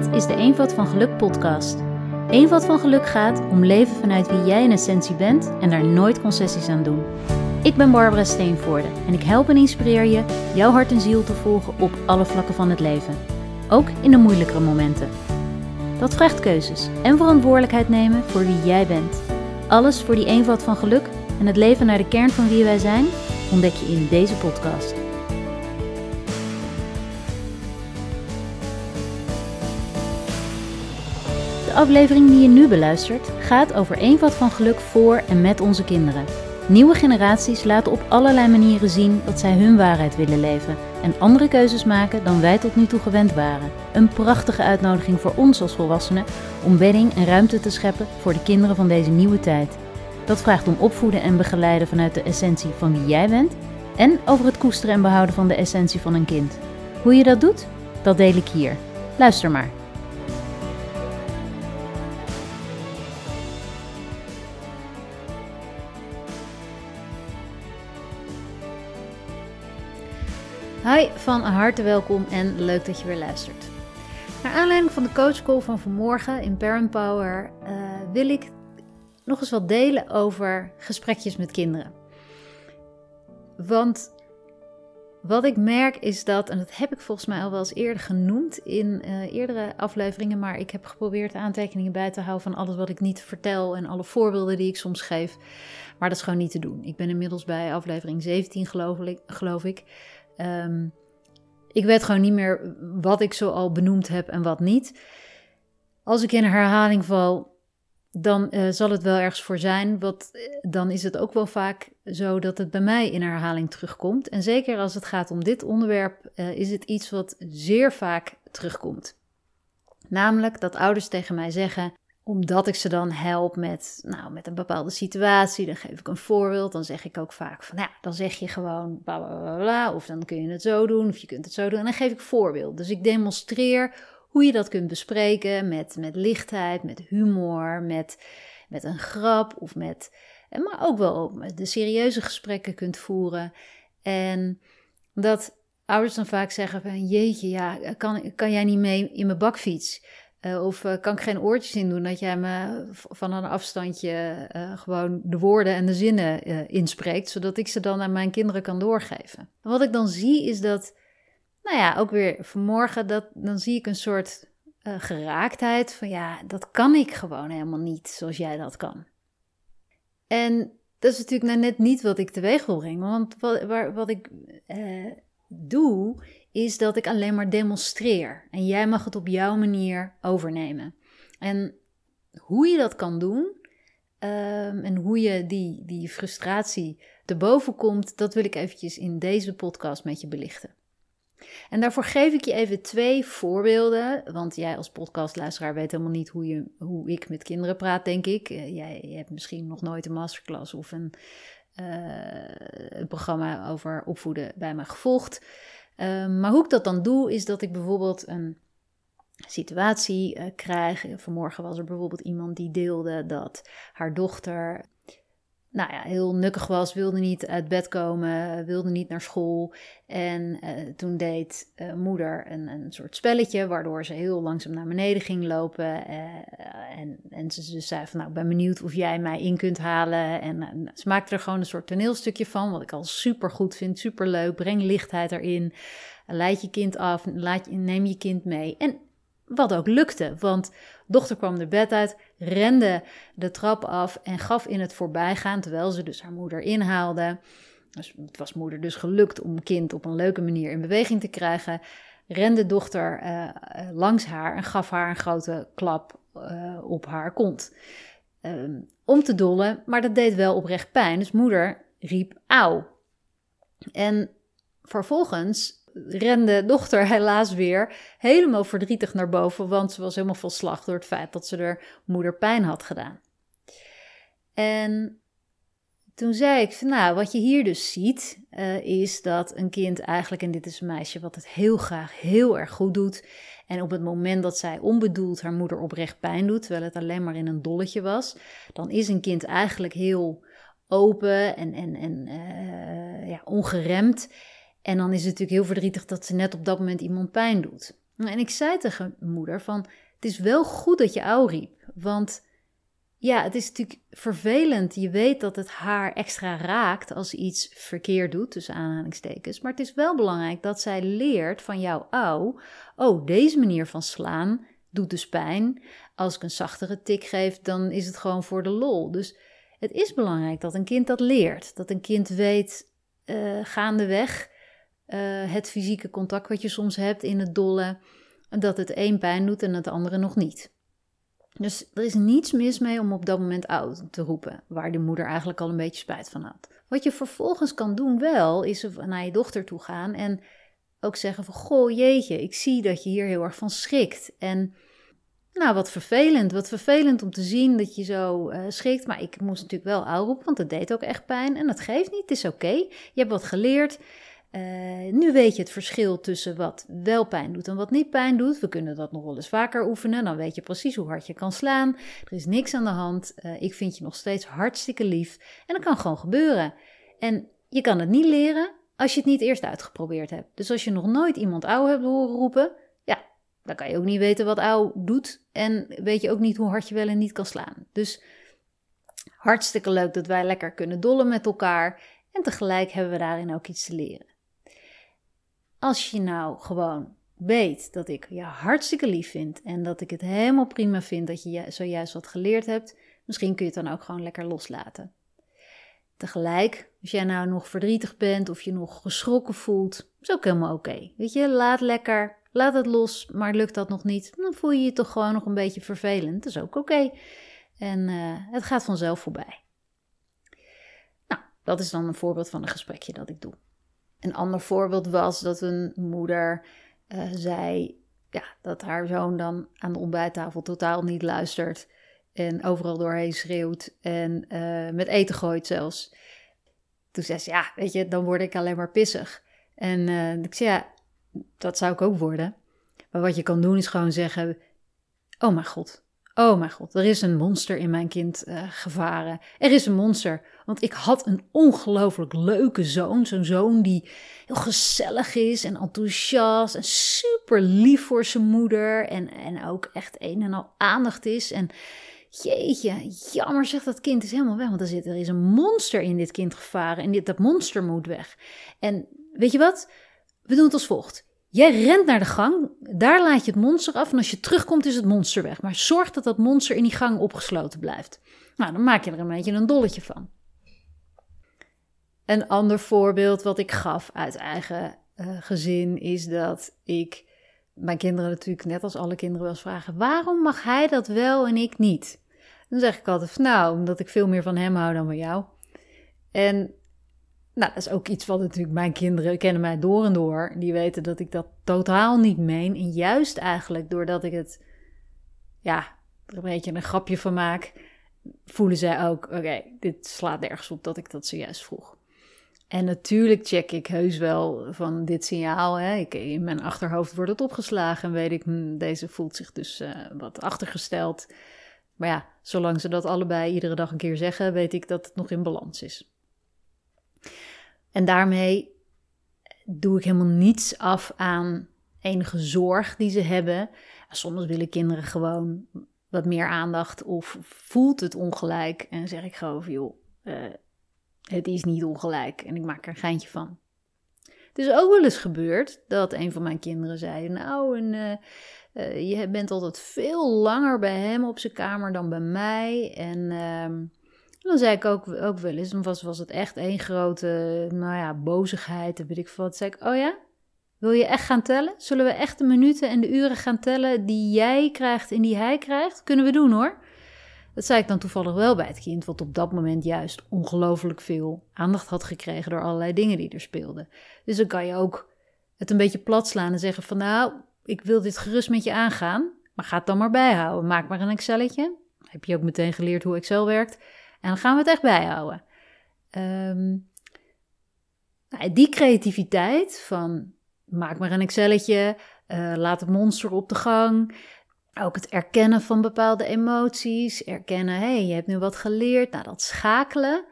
Is de Eenvoud van Geluk podcast. Eenvoud van Geluk gaat om leven vanuit wie jij in essentie bent en daar nooit concessies aan doen. Ik ben Barbara Steenvoorde en ik help en inspireer je jouw hart en ziel te volgen op alle vlakken van het leven. Ook in de moeilijkere momenten. Dat vraagt keuzes en verantwoordelijkheid nemen voor wie jij bent. Alles voor die eenvoud van geluk en het leven naar de kern van wie wij zijn ontdek je in deze podcast. Aflevering die je nu beluistert gaat over eenvoud van geluk voor en met onze kinderen. Nieuwe generaties laten op allerlei manieren zien dat zij hun waarheid willen leven en andere keuzes maken dan wij tot nu toe gewend waren. Een prachtige uitnodiging voor ons als volwassenen om bedding en ruimte te scheppen voor de kinderen van deze nieuwe tijd. Dat vraagt om opvoeden en begeleiden vanuit de essentie van wie jij bent en over het koesteren en behouden van de essentie van een kind. Hoe je dat doet, dat deel ik hier. Luister maar. Hi, van harte welkom en leuk dat je weer luistert. Naar aanleiding van de coachcall van vanmorgen in Parent Power uh, wil ik nog eens wat delen over gesprekjes met kinderen. Want wat ik merk is dat, en dat heb ik volgens mij al wel eens eerder genoemd in uh, eerdere afleveringen, maar ik heb geprobeerd aantekeningen bij te houden van alles wat ik niet vertel en alle voorbeelden die ik soms geef. Maar dat is gewoon niet te doen. Ik ben inmiddels bij aflevering 17, geloof ik. Geloof ik. Um, ik weet gewoon niet meer wat ik zo al benoemd heb en wat niet. Als ik in herhaling val, dan uh, zal het wel ergens voor zijn. Wat, dan is het ook wel vaak zo dat het bij mij in herhaling terugkomt. En zeker als het gaat om dit onderwerp, uh, is het iets wat zeer vaak terugkomt. Namelijk dat ouders tegen mij zeggen: omdat ik ze dan help met, nou, met een bepaalde situatie, dan geef ik een voorbeeld. Dan zeg ik ook vaak van, nou, ja, dan zeg je gewoon bla, bla, bla, of dan kun je het zo doen, of je kunt het zo doen. En dan geef ik voorbeeld. Dus ik demonstreer hoe je dat kunt bespreken met, met lichtheid, met humor, met, met een grap, of met, maar ook wel de serieuze gesprekken kunt voeren. En dat ouders dan vaak zeggen van, jeetje, ja, kan, kan jij niet mee in mijn bakfiets? Uh, of uh, kan ik geen oortjes in doen dat jij me van een afstandje uh, gewoon de woorden en de zinnen inspreekt, zodat ik ze dan aan mijn kinderen kan doorgeven. En wat ik dan zie is dat, nou ja, ook weer vanmorgen, dat, dan zie ik een soort geraaktheid van ja, dat kan ik gewoon helemaal niet zoals jij dat kan. En dat is natuurlijk nou net niet wat ik teweeg wil brengen, want wat, waar, wat ik doe, is dat ik alleen maar demonstreer. En jij mag het op jouw manier overnemen. En hoe je dat kan doen um, en hoe je die, die frustratie te boven komt, dat wil ik eventjes in deze podcast met je belichten. En daarvoor geef ik je even twee voorbeelden. Want jij als podcastluisteraar weet helemaal niet hoe, je, hoe ik met kinderen praat, denk ik. Uh, jij hebt misschien nog nooit een masterclass of een, uh, een programma over opvoeden bij me gevolgd. Ehm, maar hoe ik dat dan doe, is dat ik bijvoorbeeld een situatie uh, krijg. Vanmorgen was er bijvoorbeeld iemand die deelde dat haar dochter nou ja, heel nukkig was, wilde niet uit bed komen, wilde niet naar school. En uh, toen deed uh, moeder een, een soort spelletje, waardoor ze heel langzaam naar beneden ging lopen. Uh, en, en ze zei van, nou, ik ben benieuwd of jij mij in kunt halen. En ze maakte er gewoon een soort toneelstukje van, wat ik al super goed vind, super leuk. Breng lichtheid erin, leid je kind af, laat je, neem je kind mee. En wat ook lukte, want dochter kwam de bed uit, rende de trap af en gaf in het voorbijgaan, terwijl ze dus haar moeder inhaalde. Dus het was moeder dus gelukt om kind op een leuke manier in beweging te krijgen. Rende dochter uh, langs haar en gaf haar een grote klap uh, op haar kont. Um, om te dollen, maar dat deed wel oprecht pijn. Dus moeder riep auw. En vervolgens rende dochter helaas weer helemaal verdrietig naar boven, want ze was helemaal vol slag door het feit dat ze haar moeder pijn had gedaan. En toen zei ik van nou, wat je hier dus ziet, uh, is dat een kind eigenlijk, en dit is een meisje wat het heel graag heel erg goed doet, en op het moment dat zij onbedoeld haar moeder oprecht pijn doet, terwijl het alleen maar in een dolletje was, dan is een kind eigenlijk heel open en, en, en uh, ja, ongeremd. En dan is het natuurlijk heel verdrietig dat ze net op dat moment iemand pijn doet. En ik zei tegen moeder van, het is wel goed dat je ouw riep, want ja, het is natuurlijk vervelend. Je weet dat het haar extra raakt als iets verkeerd doet, tussen aanhalingstekens. Maar het is wel belangrijk dat zij leert van jouw ouw, oh, deze manier van slaan doet dus pijn. Als ik een zachtere tik geef, dan is het gewoon voor de lol. Dus het is belangrijk dat een kind dat leert. Dat een kind weet uh, gaandeweg het fysieke contact wat je soms hebt in het dolle, dat het een pijn doet en het andere nog niet. Dus er is niets mis mee om op dat moment oud te roepen, waar de moeder eigenlijk al een beetje spijt van had. Wat je vervolgens kan doen wel, is naar je dochter toe gaan en ook zeggen van, goh jeetje, ik zie dat je hier heel erg van schrikt. En nou, wat vervelend, wat vervelend om te zien dat je zo uh, schrikt. Maar ik moest natuurlijk wel oud roepen, want het deed ook echt pijn. En dat geeft niet, het is oké. Je hebt wat geleerd. Uh, nu weet je het verschil tussen wat wel pijn doet en wat niet pijn doet. We kunnen dat nog wel eens vaker oefenen. Dan weet je precies hoe hard je kan slaan. Er is niks aan de hand. Uh, ik vind je nog steeds hartstikke lief. En dat kan gewoon gebeuren. En je kan het niet leren als je het niet eerst uitgeprobeerd hebt. Dus als je nog nooit iemand ouw hebt horen roepen, ja, dan kan je ook niet weten wat ouw doet. En weet je ook niet hoe hard je wel en niet kan slaan. Dus hartstikke leuk dat wij lekker kunnen dollen met elkaar. En tegelijk hebben we daarin ook iets te leren. Als je nou gewoon weet dat ik je hartstikke lief vind en dat ik het helemaal prima vind dat je zojuist wat geleerd hebt, misschien kun je het dan ook gewoon lekker loslaten. Tegelijk, als jij nou nog verdrietig bent of je nog geschrokken voelt, is ook helemaal oké. Weet je, laat lekker, laat het los, maar lukt dat nog niet, dan voel je je toch gewoon nog een beetje vervelend. Dat is ook oké. En uh, het gaat vanzelf voorbij. Nou, dat is dan een voorbeeld van een gesprekje dat ik doe. Een ander voorbeeld was dat een moeder uh, zei ja, dat haar zoon dan aan de ontbijttafel totaal niet luistert. En overal doorheen schreeuwt en uh, met eten gooit zelfs. Toen zei ze, ja, weet je, dan word ik alleen maar pissig. En uh, ik zei, ja, dat zou ik ook worden. Maar wat je kan doen is gewoon zeggen, oh mijn god, Oh mijn god, er is een monster in mijn kind uh, gevaren. Er is een monster. Want ik had een ongelooflijk leuke zoon. Zo'n zoon die heel gezellig is en enthousiast en super lief voor zijn moeder. En, en ook echt een en al aandacht is. En jeetje, jammer zegt dat kind is helemaal weg. Want er, zit, er is een monster in dit kind gevaren. En dit, dat monster moet weg. En weet je wat? We doen het als volgt. Jij rent naar de gang, daar laat je het monster af en als je terugkomt is het monster weg. Maar zorg dat dat monster in die gang opgesloten blijft. Nou, dan maak je er een beetje een dolletje van. Een ander voorbeeld wat ik gaf uit eigen uh, gezin is dat ik mijn kinderen natuurlijk net als alle kinderen wel eens vragen: waarom mag hij dat wel en ik niet? Dan zeg ik altijd: nou, omdat ik veel meer van hem hou dan van jou. En nou, dat is ook iets wat natuurlijk mijn kinderen kennen mij door en door. Die weten dat ik dat totaal niet meen. En juist eigenlijk doordat ik het, ja, er een beetje een grapje van maak, voelen zij ook, oké, dit slaat ergens op dat ik dat zojuist vroeg. En natuurlijk check ik heus wel van dit signaal. Hè. Ik, in mijn achterhoofd wordt het opgeslagen en weet ik, hm, deze voelt zich dus uh, wat achtergesteld. Maar ja, zolang ze dat allebei iedere dag een keer zeggen, weet ik dat het nog in balans is. En daarmee doe ik helemaal niets af aan enige zorg die ze hebben. Soms willen kinderen gewoon wat meer aandacht of voelt het ongelijk. En zeg ik gewoon van, joh, uh, het is niet ongelijk. En ik maak er een geintje van. Het is ook wel eens gebeurd dat een van mijn kinderen zei, nou, en, uh, uh, je bent altijd veel langer bij hem op zijn kamer dan bij mij. En... Dan zei ik ook, ook wel eens, dan was, was het echt één grote, nou ja, bozigheid weet ik wat. zei ik, oh ja, wil je echt gaan tellen? Zullen we echt de minuten en de uren gaan tellen die jij krijgt en die hij krijgt? Kunnen we doen hoor. Dat zei ik dan toevallig wel bij het kind, wat op dat moment juist ongelooflijk veel aandacht had gekregen door allerlei dingen die er speelden. Dus dan kan je ook het een beetje plat slaan en zeggen van nou, ik wil dit gerust met je aangaan, maar ga het dan maar bijhouden. Maak maar een Excelletje. Heb je ook meteen geleerd hoe Excel werkt. En dan gaan we het echt bijhouden. Um, nou, die creativiteit van maak maar een Excelletje, uh, laat het monster op de gang. Ook het erkennen van bepaalde emoties. Erkennen, hé, hey, je hebt nu wat geleerd. Nou, dat schakelen.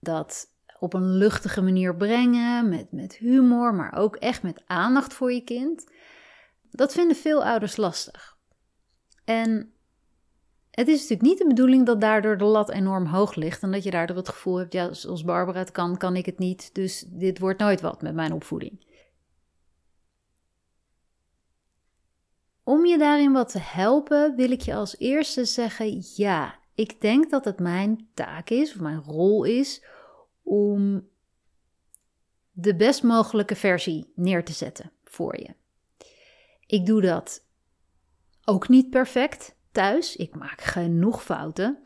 Dat op een luchtige manier brengen, met, met humor, maar ook echt met aandacht voor je kind. Dat vinden veel ouders lastig. En het is natuurlijk niet de bedoeling dat daardoor de lat enorm hoog ligt en dat je daardoor het gevoel hebt, ja, zoals Barbara het kan, kan ik het niet, dus dit wordt nooit wat met mijn opvoeding. Om je daarin wat te helpen, wil ik je als eerste zeggen: ja, ik denk dat het mijn taak is, of mijn rol is, om de best mogelijke versie neer te zetten voor je. Ik doe dat ook niet perfect thuis. Ik maak genoeg fouten.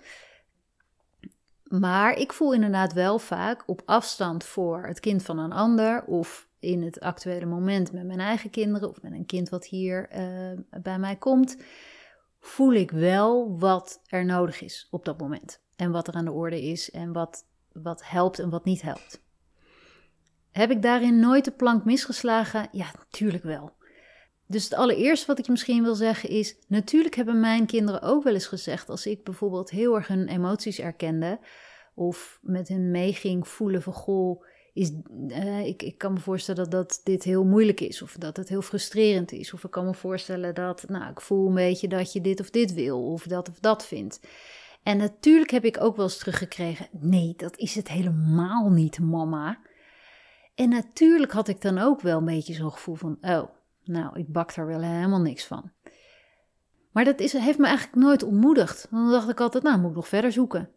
Maar ik voel inderdaad wel vaak op afstand voor het kind van een ander of in het actuele moment met mijn eigen kinderen of met een kind wat hier uh, bij mij komt, voel ik wel wat er nodig is op dat moment. En wat er aan de orde is en wat, wat helpt en wat niet helpt. Heb ik daarin nooit de plank misgeslagen? Ja, natuurlijk wel. Dus het allereerste wat ik misschien wil zeggen is: natuurlijk hebben mijn kinderen ook wel eens gezegd, als ik bijvoorbeeld heel erg hun emoties erkende, of met hen meeging voelen van goh, is, uh, ik, ik kan me voorstellen dat, dat dit heel moeilijk is, of dat het heel frustrerend is, of ik kan me voorstellen dat, nou, ik voel een beetje dat je dit of dit wil, of dat of dat vindt. En natuurlijk heb ik ook wel eens teruggekregen: nee, dat is het helemaal niet, mama. En natuurlijk had ik dan ook wel een beetje zo'n gevoel van: oh, nou, ik bak er wel helemaal niks van. Maar dat is, heeft me eigenlijk nooit ontmoedigd. Dan dacht ik altijd: nou, moet ik nog verder zoeken.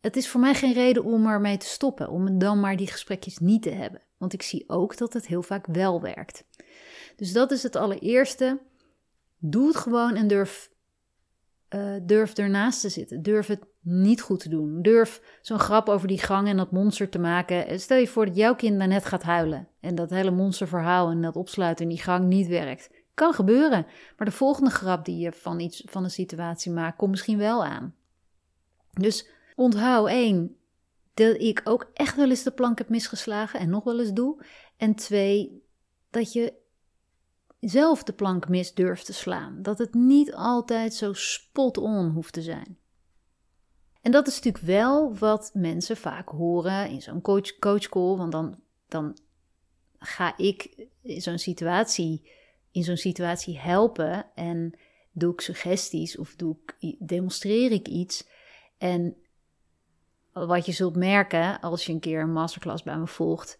Het is voor mij geen reden om ermee te stoppen, om dan maar die gesprekjes niet te hebben. Want ik zie ook dat het heel vaak wel werkt. Dus dat is het allereerste. Doe het gewoon en durf, uh, durf ernaast te zitten. Durf het niet goed te doen. Durf zo'n grap over die gang en dat monster te maken. Stel je voor dat jouw kind net gaat huilen. En dat hele monsterverhaal en dat opsluiten in die gang niet werkt. Kan gebeuren. Maar de volgende grap die je van, iets, van een situatie maakt, komt misschien wel aan. Dus onthoud één, dat ik ook echt wel eens de plank heb misgeslagen en nog wel eens doe. En twee, dat je zelf de plank mis durft te slaan. Dat het niet altijd zo spot on hoeft te zijn. En dat is natuurlijk wel wat mensen vaak horen in zo'n coach, coachcall. Want dan, dan ga ik in zo'n situatie, in zo'n situatie helpen en doe ik suggesties of doe ik, demonstreer ik iets. En wat je zult merken als je een keer een masterclass bij me volgt,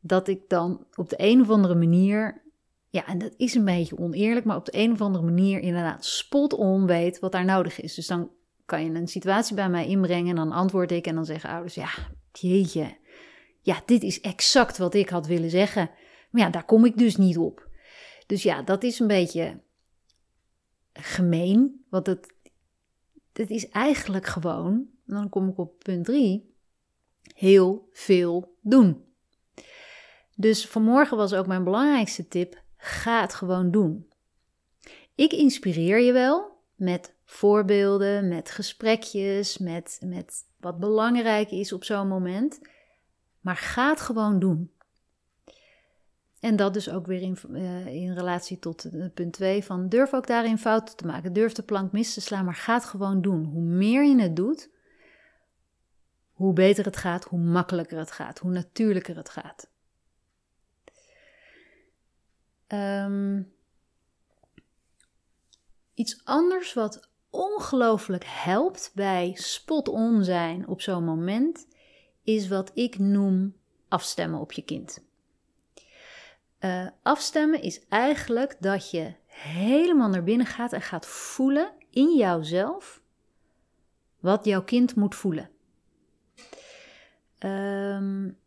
dat ik dan op de een of andere manier, ja, en dat is een beetje oneerlijk, maar op de een of andere manier inderdaad spot on weet wat daar nodig is. Dus dan kan je een situatie bij mij inbrengen en dan antwoord ik en dan zeggen ouders, ja, jeetje, ja, dit is exact wat ik had willen zeggen. Maar ja, daar kom ik dus niet op. Dus ja, dat is een beetje gemeen, want het, het is eigenlijk gewoon dan kom ik op punt 3, heel veel doen. Dus vanmorgen was ook mijn belangrijkste tip: ga het gewoon doen. Ik inspireer je wel met voorbeelden, met gesprekjes, met, met wat belangrijk is op zo'n moment. Maar ga het gewoon doen. En dat dus ook weer in, uh, in relatie tot punt 2 van durf ook daarin fouten te maken. Durf de plank mis te slaan, maar ga het gewoon doen. Hoe meer je het doet, hoe beter het gaat, hoe makkelijker het gaat, hoe natuurlijker het gaat. Ehm, iets anders wat ongelooflijk helpt bij spot-on zijn op zo'n moment, is wat ik noem afstemmen op je kind. Uh, afstemmen is eigenlijk dat je helemaal naar binnen gaat en gaat voelen in jouzelf wat jouw kind moet voelen. Um,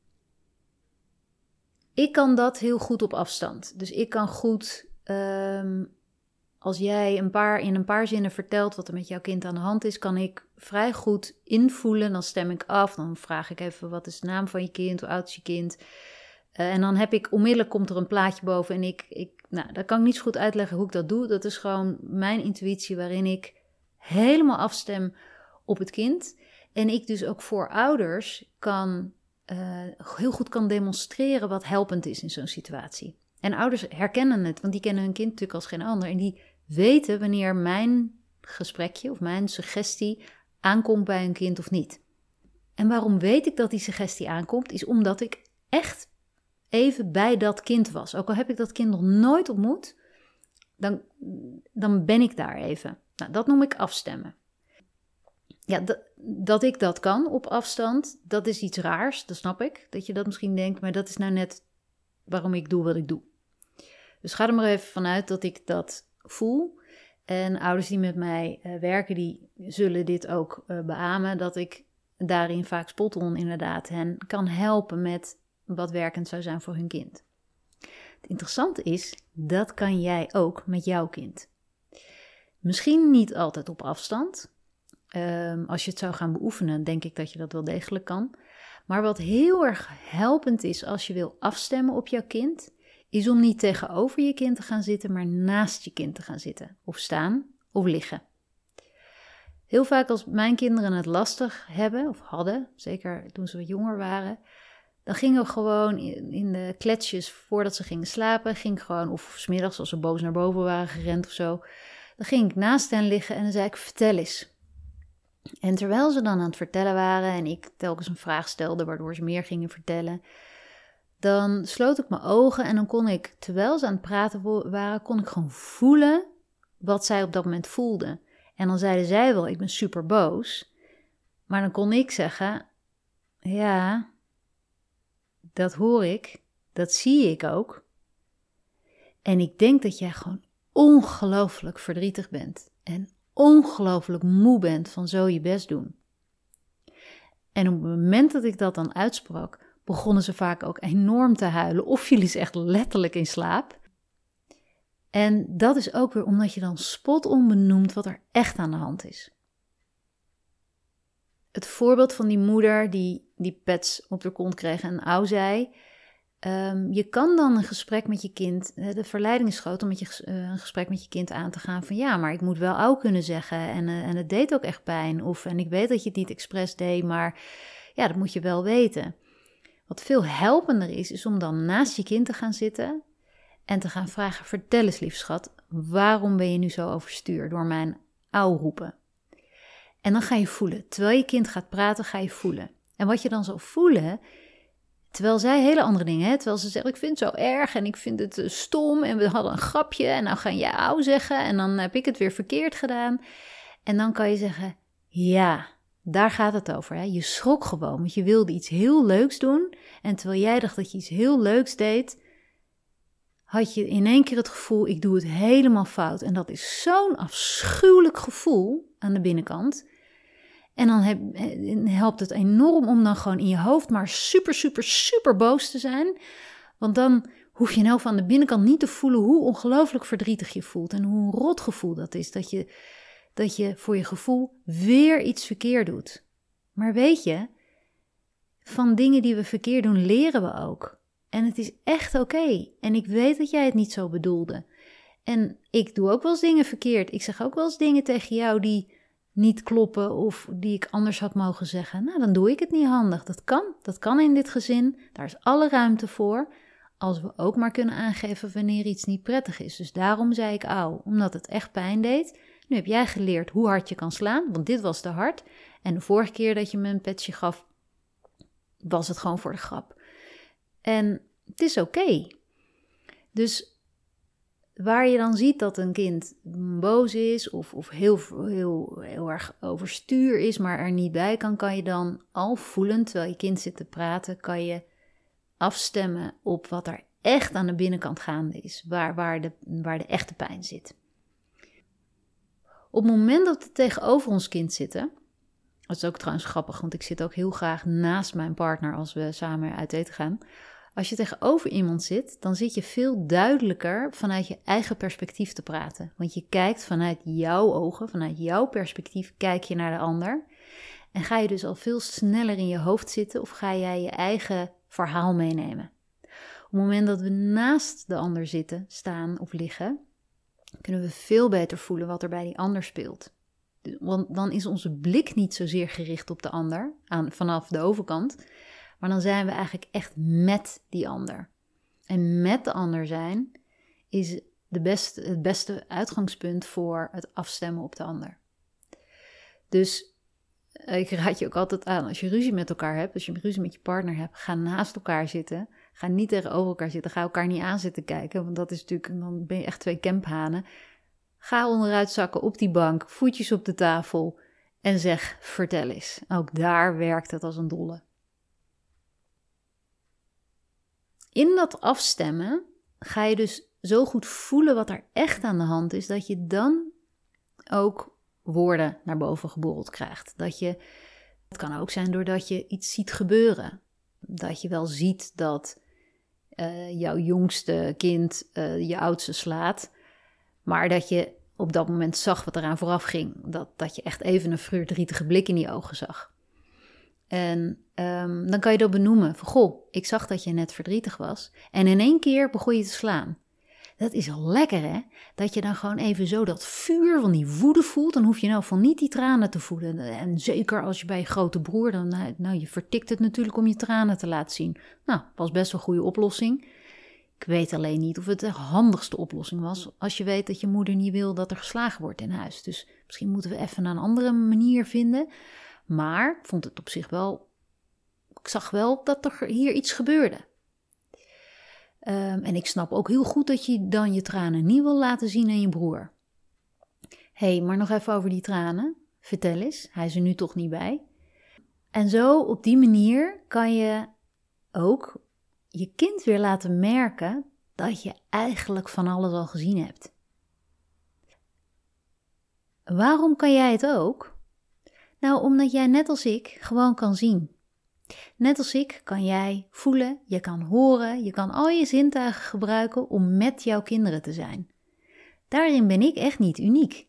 ik kan dat heel goed op afstand. Dus ik kan goed, um, als jij een paar, in een paar zinnen vertelt wat er met jouw kind aan de hand is, kan ik vrij goed invoelen. Dan stem ik af, dan vraag ik even wat is de naam van je kind, hoe oud is je kind. Uh, en dan heb ik onmiddellijk komt er een plaatje boven en ik, ik, nou, daar kan ik niet zo goed uitleggen hoe ik dat doe. Dat is gewoon mijn intuïtie waarin ik helemaal afstem op het kind. En ik dus ook voor ouders kan uh, heel goed kan demonstreren wat helpend is in zo'n situatie. En ouders herkennen het, want die kennen hun kind natuurlijk als geen ander. En die weten wanneer mijn gesprekje of mijn suggestie aankomt bij een kind of niet. En waarom weet ik dat die suggestie aankomt, is omdat ik echt even bij dat kind was. Ook al heb ik dat kind nog nooit ontmoet, dan, dan ben ik daar even. Nou, dat noem ik afstemmen. Ja, dat, dat ik dat kan op afstand, dat is iets raars, dat snap ik. Dat je dat misschien denkt, maar dat is nou net waarom ik doe wat ik doe. Dus ga er maar even vanuit dat ik dat voel. En ouders die met mij uh, werken, die zullen dit ook uh, beamen. Dat ik daarin vaak spot on inderdaad hen kan helpen met wat werkend zou zijn voor hun kind. Het interessante is, dat kan jij ook met jouw kind. Misschien niet altijd op afstand. Um, als je het zou gaan beoefenen, denk ik dat je dat wel degelijk kan. Maar wat heel erg helpend is als je wil afstemmen op jouw kind, is om niet tegenover je kind te gaan zitten, maar naast je kind te gaan zitten. Of staan of liggen. Heel vaak als mijn kinderen het lastig hebben of hadden, zeker toen ze wat jonger waren, dan gingen we gewoon in, de kletsjes voordat ze gingen slapen, ging gewoon, of smiddags als ze boos naar boven waren gerend of zo, dan ging ik naast hen liggen en dan zei ik, vertel eens. En terwijl ze dan aan het vertellen waren en ik telkens een vraag stelde waardoor ze meer gingen vertellen, dan sloot ik mijn ogen en dan kon ik, terwijl ze aan het praten waren, kon ik gewoon voelen wat zij op dat moment voelden. En dan zeiden zij wel, ik ben super boos. Maar dan kon ik zeggen, ja, dat hoor ik, dat zie ik ook. En ik denk dat jij gewoon ongelooflijk verdrietig bent en ongelooflijk moe bent van zo je best doen. En op het moment dat ik dat dan uitsprak, begonnen ze vaak ook enorm te huilen of vielen ze echt letterlijk in slaap. En dat is ook weer omdat je dan spot onbenoemt wat er echt aan de hand is. Het voorbeeld van die moeder die die pets op de kont kreeg en ouw zei. Um, je kan dan een gesprek met je kind, de verleiding is groot om met je, uh, een gesprek met je kind aan te gaan van ja, maar ik moet wel ouw kunnen zeggen en, uh, en het deed ook echt pijn. Of en ik weet dat je het niet expres deed, maar ja, dat moet je wel weten. Wat veel helpender is, is om dan naast je kind te gaan zitten en te gaan vragen: Vertel eens, lief schat, waarom ben je nu zo overstuur door mijn ouw roepen? En dan ga je voelen. Terwijl je kind gaat praten, ga je voelen. En wat je dan zal voelen, terwijl zij hele andere dingen, hè, terwijl ze zeggen: Ik vind het zo erg en ik vind het eh, stom en we hadden een grapje en nou ga je ouw zeggen en dan heb ik het weer verkeerd gedaan. En dan kan je zeggen: Ja, daar gaat het over. Hè? Je schrok gewoon, want je wilde iets heel leuks doen. En terwijl jij dacht dat je iets heel leuks deed, had je in één keer het gevoel: ik doe het helemaal fout. En dat is zo'n afschuwelijk gevoel aan de binnenkant. En dan helpt het enorm om dan gewoon in je hoofd maar super, super, super boos te zijn. Want dan hoef je nou van de binnenkant niet te voelen hoe ongelooflijk verdrietig je voelt. En hoe een rot gevoel dat is. Dat je, dat je voor je gevoel weer iets verkeerd doet. Maar weet je, van dingen die we verkeerd doen leren we ook. En het is echt oké. En ik weet dat jij het niet zo bedoelde. En ik doe ook wel eens dingen verkeerd. Ik zeg ook wel eens dingen tegen jou die niet kloppen of die ik anders had mogen zeggen. Nou, dan doe ik het niet handig. Dat kan. Dat kan in dit gezin. Daar is alle ruimte voor. Als we ook maar kunnen aangeven wanneer iets niet prettig is. Dus daarom zei ik auw, omdat het echt pijn deed. Nu heb jij geleerd hoe hard je kan slaan, want dit was te hard. En de vorige keer dat je me een petje gaf, was het gewoon voor de grap. En het is oké. Dus waar je dan ziet dat een kind boos is of, of heel, heel, heel erg overstuur is, maar er niet bij kan, kan je dan al voelend, terwijl je kind zit te praten, kan je afstemmen op wat er echt aan de binnenkant gaande is, waar, waar, de, waar de echte pijn zit. Op het moment dat we tegenover ons kind zitten, dat is ook trouwens grappig, want ik zit ook heel graag naast mijn partner als we samen uit eten gaan. Als je tegenover iemand zit, dan zit je veel duidelijker vanuit je eigen perspectief te praten. Want je kijkt vanuit jouw ogen, vanuit jouw perspectief, kijk je naar de ander. En ga je dus al veel sneller in je hoofd zitten of ga jij je eigen verhaal meenemen. Op het moment dat we naast de ander zitten, staan of liggen, kunnen we veel beter voelen wat er bij die ander speelt. Want dan is onze blik niet zozeer gericht op de ander aan, vanaf de overkant, maar dan zijn we eigenlijk echt met die ander. En met de ander zijn is de beste, het beste uitgangspunt voor het afstemmen op de ander. Dus ik raad je ook altijd aan, als je ruzie met elkaar hebt, als je ruzie met je partner hebt, ga naast elkaar zitten. Ga niet tegenover elkaar zitten. Ga elkaar niet aan zitten kijken. Want dat is natuurlijk, dan ben je echt twee kemphanen. Ga onderuit zakken op die bank, voetjes op de tafel en zeg: vertel eens. Ook daar werkt het als een dolle. In dat afstemmen ga je dus zo goed voelen wat er echt aan de hand is, dat je dan ook woorden naar boven geborreld krijgt. Dat je, het kan ook zijn doordat je iets ziet gebeuren. Dat je wel ziet dat uh, jouw jongste kind uh, je oudste slaat, maar dat je op dat moment zag wat eraan vooraf ging. Dat, dat je echt even een verdrietige blik in die ogen zag. En um, dan kan je dat benoemen. Van, goh, ik zag dat je net verdrietig was. En in één keer begon je te slaan. Dat is al lekker, hè? Dat je dan gewoon even zo dat vuur van die woede voelt. Dan hoef je nou van niet die tranen te voelen. En zeker als je bij je grote broer, dan, nou, nou je vertikt het natuurlijk om je tranen te laten zien. Nou, was best wel een goede oplossing. Ik weet alleen niet of het de handigste oplossing was. Als je weet dat je moeder niet wil dat er geslagen wordt in huis. Dus misschien moeten we even een andere manier vinden. Maar ik vond het op zich wel. Ik zag wel dat er hier iets gebeurde. Um, en ik snap ook heel goed dat je dan je tranen niet wil laten zien aan je broer. Hey, maar nog even over die tranen. Vertel eens, hij is er nu toch niet bij. En zo op die manier kan je ook je kind weer laten merken dat je eigenlijk van alles al gezien hebt. Waarom kan jij het ook? Nou, omdat jij net als ik gewoon kan zien. Net als ik kan jij voelen, je kan horen, je kan al je zintuigen gebruiken om met jouw kinderen te zijn. Daarin ben ik echt niet uniek.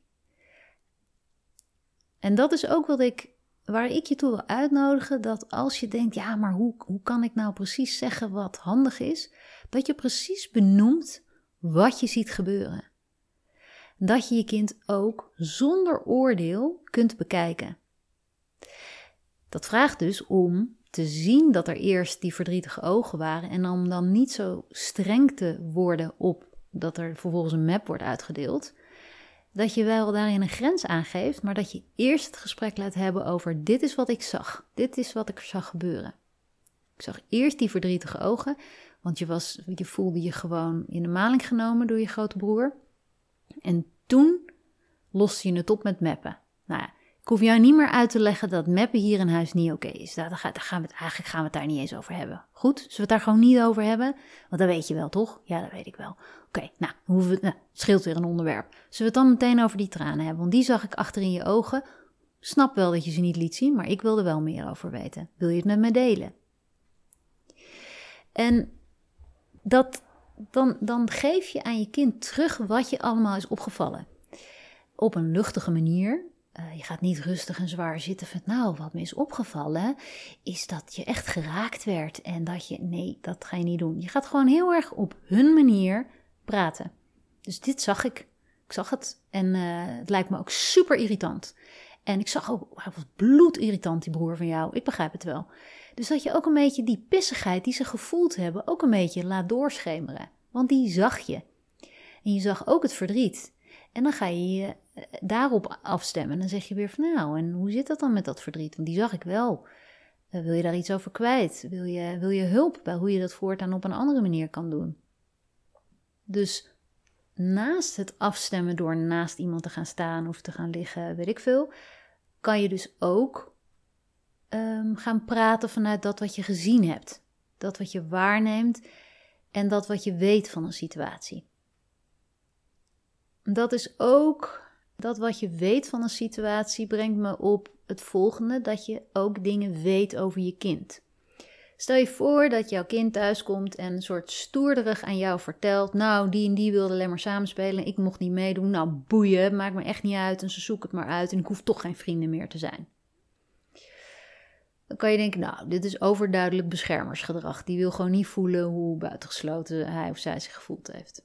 En dat is ook wat ik, waar ik je toe wil uitnodigen, dat als je denkt, ja, maar hoe, hoe kan ik nou precies zeggen wat handig is, dat je precies benoemt wat je ziet gebeuren. Dat je je kind ook zonder oordeel kunt bekijken. Dat vraagt dus om te zien dat er eerst die verdrietige ogen waren en om dan niet zo streng te worden op dat er vervolgens een map wordt uitgedeeld. Dat je wel daarin een grens aangeeft, maar dat je eerst het gesprek laat hebben over dit is wat ik zag, dit is wat ik zag gebeuren. Ik zag eerst die verdrietige ogen, want je, was, je voelde je gewoon in de maling genomen door je grote broer. En toen loste je het op met mappen. Nou ja, ik hoef jou niet meer uit te leggen dat mappen hier in huis niet oké is. Daar, gaan we het, eigenlijk gaan we het daar niet eens over hebben. Goed? Zullen we het daar gewoon niet over hebben? Want dat weet je wel, toch? Ja, dat weet ik wel. Oké, nou, nou, scheelt weer een onderwerp. Zullen we het dan meteen over die tranen hebben? Want die zag ik achter in je ogen. Snap wel dat je ze niet liet zien, maar ik wilde wel meer over weten. Wil je het met me delen? En dat, dan, dan geef je aan je kind terug wat je allemaal is opgevallen. Op een luchtige manier, uh, je gaat niet rustig en zwaar zitten van, nou, wat me is opgevallen, is dat je echt geraakt werd en dat je, nee, dat ga je niet doen. Je gaat gewoon heel erg op hun manier praten. Dus dit zag ik. Ik zag het en uh, het lijkt me ook super irritant. En ik zag ook, hij was bloedirritant, die broer van jou. Ik begrijp het wel. Dus dat je ook een beetje die pissigheid die ze gevoeld hebben, ook een beetje laat doorschemeren. Want die zag je. En je zag ook het verdriet. En dan ga je je eh, daarop afstemmen. Dan zeg je weer van nou, en hoe zit dat dan met dat verdriet? Want die zag ik wel. Uh, wil je daar iets over kwijt? Wil je, wil je hulp bij hoe je dat voortaan op een andere manier kan doen? Dus naast het afstemmen door naast iemand te gaan staan of te gaan liggen, weet ik veel, kan je dus ook um, gaan praten vanuit dat wat je gezien hebt. Dat wat je waarneemt en dat wat je weet van een situatie dat is ook dat wat je weet van een situatie brengt me op het volgende: dat je ook dingen weet over je kind. Stel je voor dat jouw kind thuiskomt en een soort stoerderig aan jou vertelt: Nou, die en die wilde alleen maar samenspelen, ik mocht niet meedoen. Nou, boeien, maakt me echt niet uit en ze zoeken het maar uit en ik hoef toch geen vrienden meer te zijn. Dan kan je denken: Nou, dit is overduidelijk beschermersgedrag. Die wil gewoon niet voelen hoe buitengesloten hij of zij zich gevoeld heeft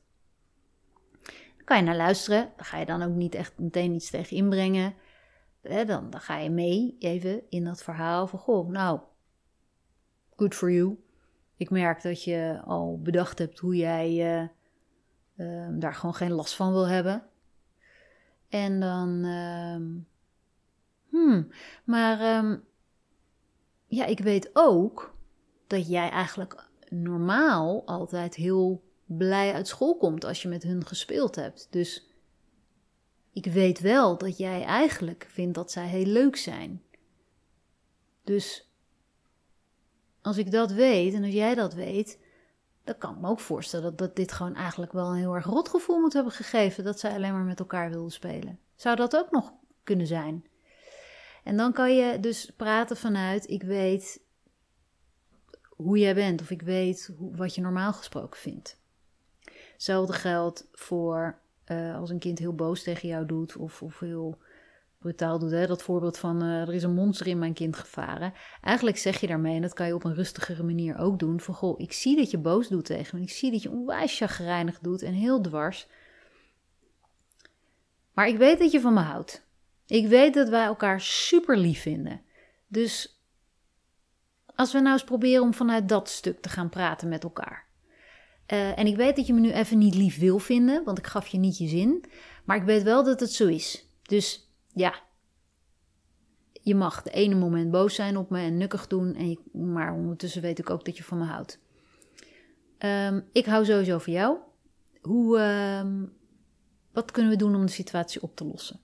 kan je naar luisteren. Dan ga je dan ook niet echt meteen iets tegen inbrengen. dan, ga je mee even in dat verhaal van, goh, nou, good for you. Ik merk dat je al bedacht hebt hoe jij uh, daar gewoon geen last van wil hebben. En dan, uh, hmm, maar um, ja, ik weet ook dat jij eigenlijk normaal altijd heel blij uit school komt als je met hun gespeeld hebt. Dus ik weet wel dat jij eigenlijk vindt dat zij heel leuk zijn. Dus als ik dat weet en als jij dat weet, dan kan ik me ook voorstellen dat, dit gewoon eigenlijk wel een heel erg rot gevoel moet hebben gegeven dat zij alleen maar met elkaar wilden spelen. Zou dat ook nog kunnen zijn? En dan kan je dus praten vanuit: ik weet hoe jij bent, of ik weet wat je normaal gesproken vindt. Hetzelfde geldt voor uh, als een kind heel boos tegen jou doet, of, of heel brutaal doet. Hè? Dat voorbeeld van uh, er is een monster in mijn kind gevaren. Eigenlijk zeg je daarmee, en dat kan je op een rustigere manier ook doen: van goh, ik zie dat je boos doet tegen me. Ik zie dat je onwijs chagrijnig doet en heel dwars. Maar ik weet dat je van me houdt. Ik weet dat wij elkaar super lief vinden. Dus als we nou eens proberen om vanuit dat stuk te gaan praten met elkaar. Uh, en ik weet dat je me nu even niet lief wil vinden, want ik gaf je niet je zin. Maar ik weet wel dat het zo is. Dus ja, je mag de ene moment boos zijn op me en nukkig doen. En maar ondertussen weet ik ook dat je van me houdt. Um, ik hou sowieso van jou. Hoe, um, wat kunnen we doen om de situatie op te lossen?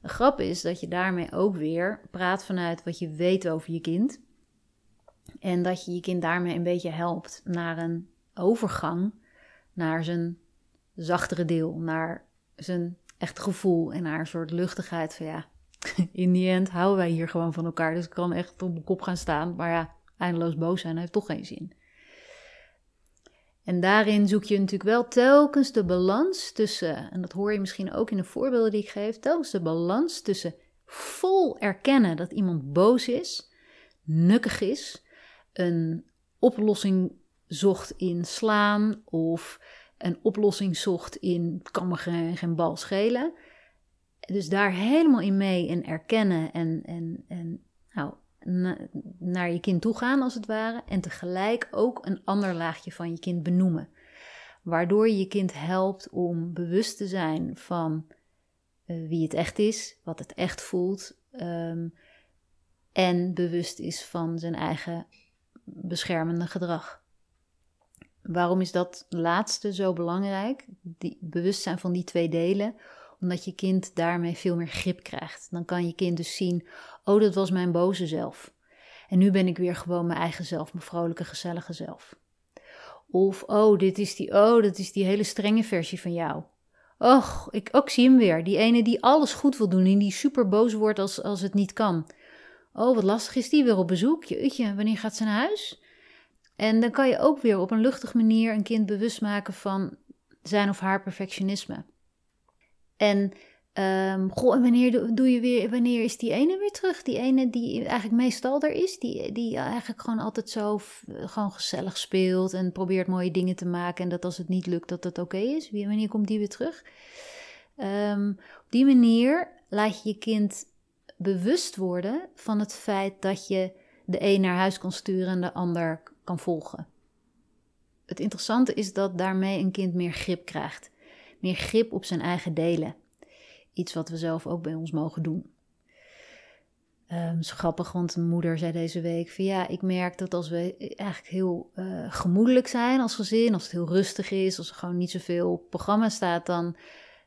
De grap is dat je daarmee ook weer praat vanuit wat je weet over je kind. En dat je je kind daarmee een beetje helpt naar een overgang naar zijn zachtere deel, naar zijn echt gevoel en naar een soort luchtigheid van ja, in die end houden wij hier gewoon van elkaar. Dus ik kan echt op mijn kop gaan staan, maar ja, eindeloos boos zijn heeft toch geen zin. En daarin zoek je natuurlijk wel telkens de balans tussen, en dat hoor je misschien ook in de voorbeelden die ik geef, telkens de balans tussen vol erkennen dat iemand boos is, nukkig is, een oplossing zocht in slaan of een oplossing zocht in kan me geen, geen bal schelen. Dus daar helemaal in mee en erkennen en, en, en nou, naar je kind toe gaan als het ware. En tegelijk ook een ander laagje van je kind benoemen. Waardoor je je kind helpt om bewust te zijn van uh, wie het echt is, wat het echt voelt. Um, en bewust is van zijn eigen beschermende gedrag. Waarom is dat laatste zo belangrijk? Die bewustzijn van die twee delen omdat je kind daarmee veel meer grip krijgt. Dan kan je kind dus zien: oh, dat was mijn boze zelf. En nu ben ik weer gewoon mijn eigen zelf, mijn vrolijke, gezellige zelf. Of oh, dit is die, oh, dat is die hele strenge versie van jou. Och, ik ook zie hem weer. Die ene die alles goed wil doen en die super boos wordt als, als het niet kan. Oh, wat lastig is die weer op bezoek. Jeetje, wanneer gaat ze naar huis? En dan kan je ook weer op een luchtige manier een kind bewust maken van zijn of haar perfectionisme. En um, goh, en wanneer doe je weer, wanneer is die ene weer terug? Die ene die eigenlijk meestal er is, die, die eigenlijk gewoon altijd zo gewoon gezellig speelt en probeert mooie dingen te maken. En dat als het niet lukt, dat dat oké is. Wanneer komt die weer terug? Um, op die manier laat je je kind bewust worden van het feit dat je de een naar huis kan sturen en de ander kan volgen. Het interessante is dat daarmee een kind meer grip krijgt meer grip op zijn eigen delen. Iets wat we zelf ook bij ons mogen doen. Um, zo grappig, want mijn moeder zei deze week van ja, ik merk dat als we eigenlijk heel uh, gemoedelijk zijn als gezin, als het heel rustig is, als er gewoon niet zoveel op programma staat, dan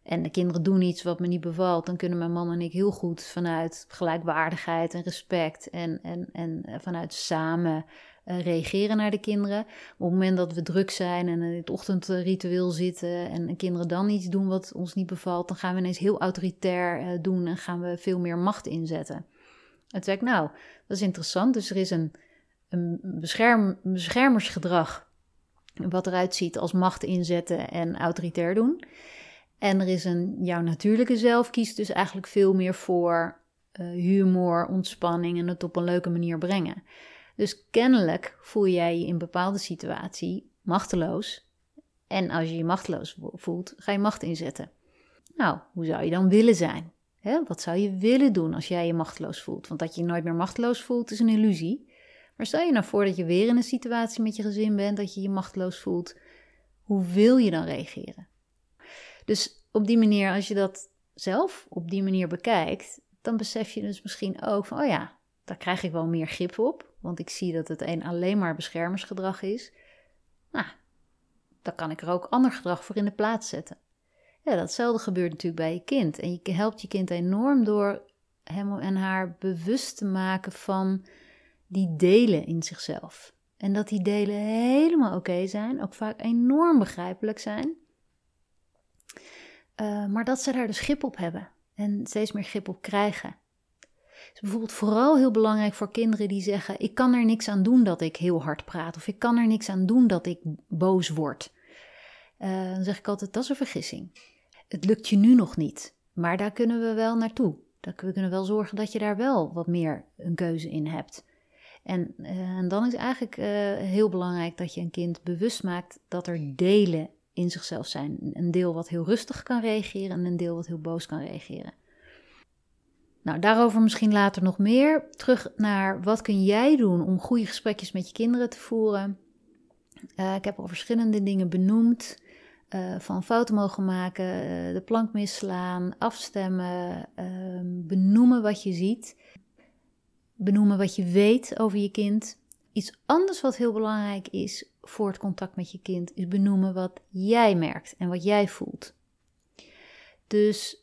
en de kinderen doen iets wat me niet bevalt, dan kunnen mijn man en ik heel goed vanuit gelijkwaardigheid en respect en, en, en eh, vanuit samen uh, reageren naar de kinderen. op het moment dat we druk zijn en in het ochtendritueel zitten en de kinderen dan iets doen wat ons niet bevalt, dan gaan we ineens heel autoritair uh, doen en gaan we veel meer macht inzetten. Ik, nou, dat is interessant. Dus er is een, een bescherm, beschermersgedrag wat eruit ziet als macht inzetten en autoritair doen. En er is een, jouw natuurlijke zelf kiest dus eigenlijk veel meer voor uh, humor, ontspanning en het op een leuke manier brengen. Dus kennelijk voel jij je in een bepaalde situatie machteloos. En als je je machteloos voelt, ga je macht inzetten. Nou, hoe zou je dan willen zijn? Wat zou je willen doen als jij je machteloos voelt? Want dat je je nooit meer machteloos voelt is een illusie. Maar stel je nou voor dat je weer in een situatie met je gezin bent, dat je je machteloos voelt. Hoe wil je dan reageren? Dus op die manier, als je dat zelf op die manier bekijkt, dan besef je dus misschien ook van, oh ja, daar krijg ik wel meer grip op. want ik zie dat het een alleen maar beschermersgedrag is, nou, dan kan ik er ook ander gedrag voor in de plaats zetten. Ja, datzelfde gebeurt natuurlijk bij je kind. En je helpt je kind enorm door hem en haar bewust te maken van die delen in zichzelf. En dat die delen helemaal oké zijn, ook vaak enorm begrijpelijk zijn. Uh, maar dat ze daar dus grip op hebben en steeds meer grip op krijgen. Het is bijvoorbeeld vooral heel belangrijk voor kinderen die zeggen: Ik kan er niks aan doen dat ik heel hard praat, of ik kan er niks aan doen dat ik boos word. Uh, dan zeg ik altijd: Dat is een vergissing. Het lukt je nu nog niet, maar daar kunnen we wel naartoe. we kunnen wel zorgen dat je daar wel wat meer een keuze in hebt. En, uh, en dan is eigenlijk uh, heel belangrijk dat je een kind bewust maakt dat er delen in zichzelf zijn. Een deel wat heel rustig kan reageren en een deel wat heel boos kan reageren. Nou, daarover misschien later nog meer. Terug naar wat kun jij doen om goede gesprekjes met je kinderen te voeren. Uh, ik heb al verschillende dingen benoemd. Uh, van fouten mogen maken, uh, de plank misslaan, afstemmen, ehm, benoemen wat je ziet, benoemen wat je weet over je kind. Iets anders wat heel belangrijk is voor het contact met je kind, is benoemen wat jij merkt en wat jij voelt. Dus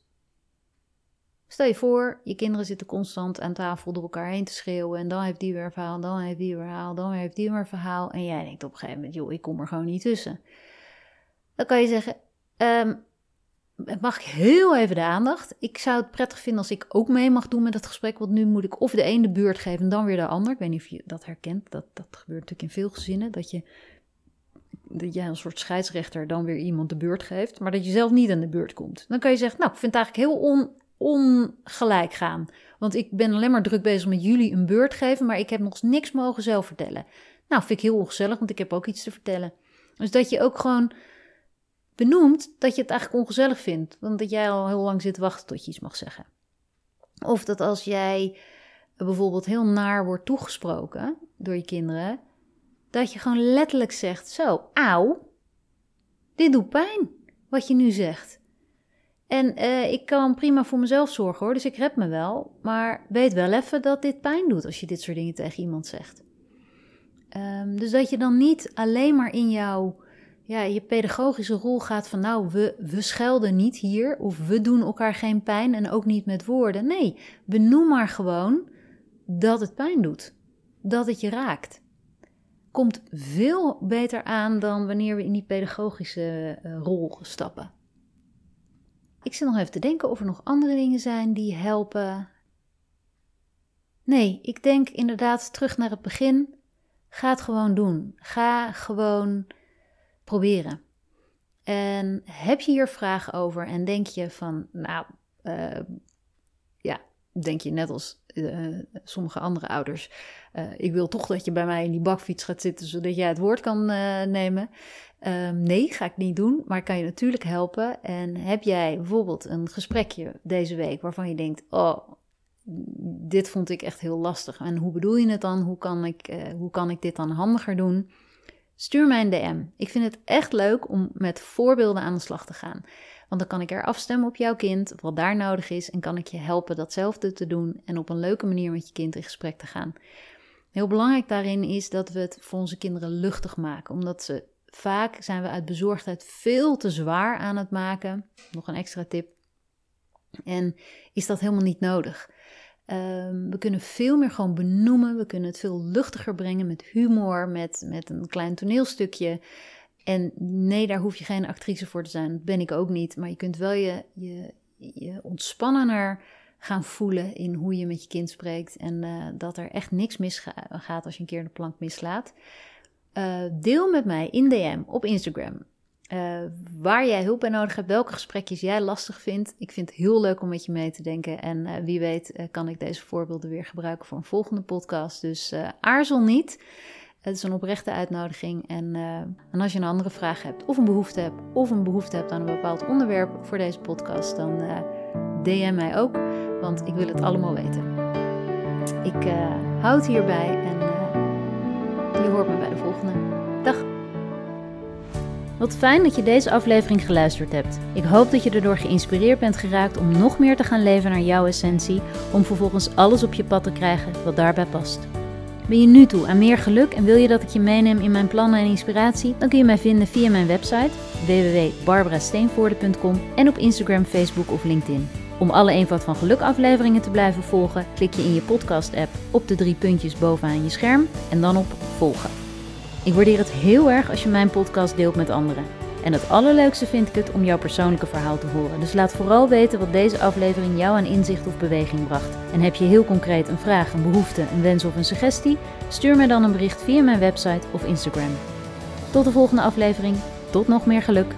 Stel je voor, je kinderen zitten constant aan tafel door elkaar heen te schreeuwen. En dan heeft die weer een verhaal, dan heeft die weer verhaal, dan heeft die weer een verhaal. En jij denkt op een gegeven moment, joh, ik kom er gewoon niet tussen. Dan kan je zeggen, um, mag ik heel even de aandacht? Ik zou het prettig vinden als ik ook mee mag doen met het gesprek. Want nu moet ik of de een de beurt geven en dan weer de ander. Ik weet niet of je dat herkent. Dat, dat gebeurt natuurlijk in veel gezinnen. Dat je dat jij een soort scheidsrechter dan weer iemand de beurt geeft, maar dat je zelf niet aan de beurt komt. Dan kan je zeggen, nou, ik vind het eigenlijk heel on, ongelijk gaan. Want ik ben alleen maar druk bezig met jullie een beurt geven, maar ik heb nog niks mogen zelf vertellen. Nou, vind ik heel ongezellig, want ik heb ook iets te vertellen. Dus dat je ook gewoon benoemt dat je het eigenlijk ongezellig vindt. Want dat jij al heel lang zit wachten tot je iets mag zeggen. Of dat als jij bijvoorbeeld heel naar wordt toegesproken door je kinderen, dat je gewoon letterlijk zegt: Zo, auw, dit doet pijn wat je nu zegt. En uh, ik kan prima voor mezelf zorgen hoor, dus ik red me wel. Maar weet wel even dat dit pijn doet als je dit soort dingen tegen iemand zegt. Um, dus dat je dan niet alleen maar in jouw ja, je pedagogische rol gaat van nou, we, we schelden niet hier of we doen elkaar geen pijn en ook niet met woorden. Nee, benoem maar gewoon dat het pijn doet, dat het je raakt. Komt veel beter aan dan wanneer we in die pedagogische uh, rol stappen. Ik zit nog even te denken of er nog andere dingen zijn die helpen. Nee, ik denk inderdaad terug naar het begin. Ga het gewoon doen. Ga gewoon proberen. En heb je hier vragen over en denk je van, nou, uh, ja, denk je net als uh, sommige andere ouders, uh, ik wil toch dat je bij mij in die bakfiets gaat zitten zodat jij het woord kan nemen. Um, nee, ga ik niet doen, maar kan je natuurlijk helpen. En heb jij bijvoorbeeld een gesprekje deze week waarvan je denkt, oh, dit vond ik echt heel lastig. En hoe bedoel je het dan? Hoe kan ik, hoe kan ik dit dan handiger doen? Stuur mij een DM. Ik vind het echt leuk om met voorbeelden aan de slag te gaan. Want dan kan ik er afstemmen op jouw kind, wat daar nodig is, en kan ik je helpen datzelfde te doen en op een leuke manier met je kind in gesprek te gaan. Heel belangrijk daarin is dat we het voor onze kinderen luchtig maken, omdat ze vaak zijn we uit bezorgdheid veel te zwaar aan het maken. Nog een extra tip. En is dat helemaal niet nodig. Um, we kunnen veel meer gewoon benoemen. We kunnen het veel luchtiger brengen met humor, met, met een klein toneelstukje. En nee, daar hoef je geen actrice voor te zijn. Dat ben ik ook niet. Maar je kunt wel je, je, je gaan voelen in hoe je met je kind spreekt. En uh, dat er echt niks misgaat als je een keer de plank mislaat. Uh, deel met mij in DM op Instagram uh, waar jij hulp bij nodig hebt, welke gesprekjes jij lastig vindt. Ik vind het heel leuk om met je mee te denken. En uh, wie weet kan ik deze voorbeelden weer gebruiken voor een volgende podcast. Dus aarzel niet. Het is een oprechte uitnodiging. En, en, als je een andere vraag hebt, of een behoefte hebt, of een behoefte hebt aan een bepaald onderwerp voor deze podcast, dan DM mij ook. Want ik wil het allemaal weten. Ik houd hierbij en je hoort me Dag! Wat fijn dat je deze aflevering geluisterd hebt. Ik hoop dat je erdoor geïnspireerd bent geraakt om nog meer te gaan leven naar jouw essentie, om vervolgens alles op je pad te krijgen wat daarbij past. Ben je nu toe aan meer geluk en wil je dat ik je meeneem in mijn plannen en inspiratie? Dan kun je mij vinden via mijn website www.barbarasteenvoorde.com en op Instagram, Facebook of LinkedIn. Om alle Eenvoud van Geluk afleveringen te blijven volgen, klik je in je podcast-app op de drie puntjes bovenaan je scherm en dan op volgen. Ik waardeer het heel erg als je mijn podcast deelt met anderen. En het allerleukste vind ik het om jouw persoonlijke verhaal te horen. Dus laat vooral weten wat deze aflevering jou aan inzicht of beweging bracht. En heb je heel concreet een vraag, een behoefte, een wens of een suggestie? Stuur mij dan een bericht via mijn website of Instagram. Tot de volgende aflevering. Tot nog meer geluk.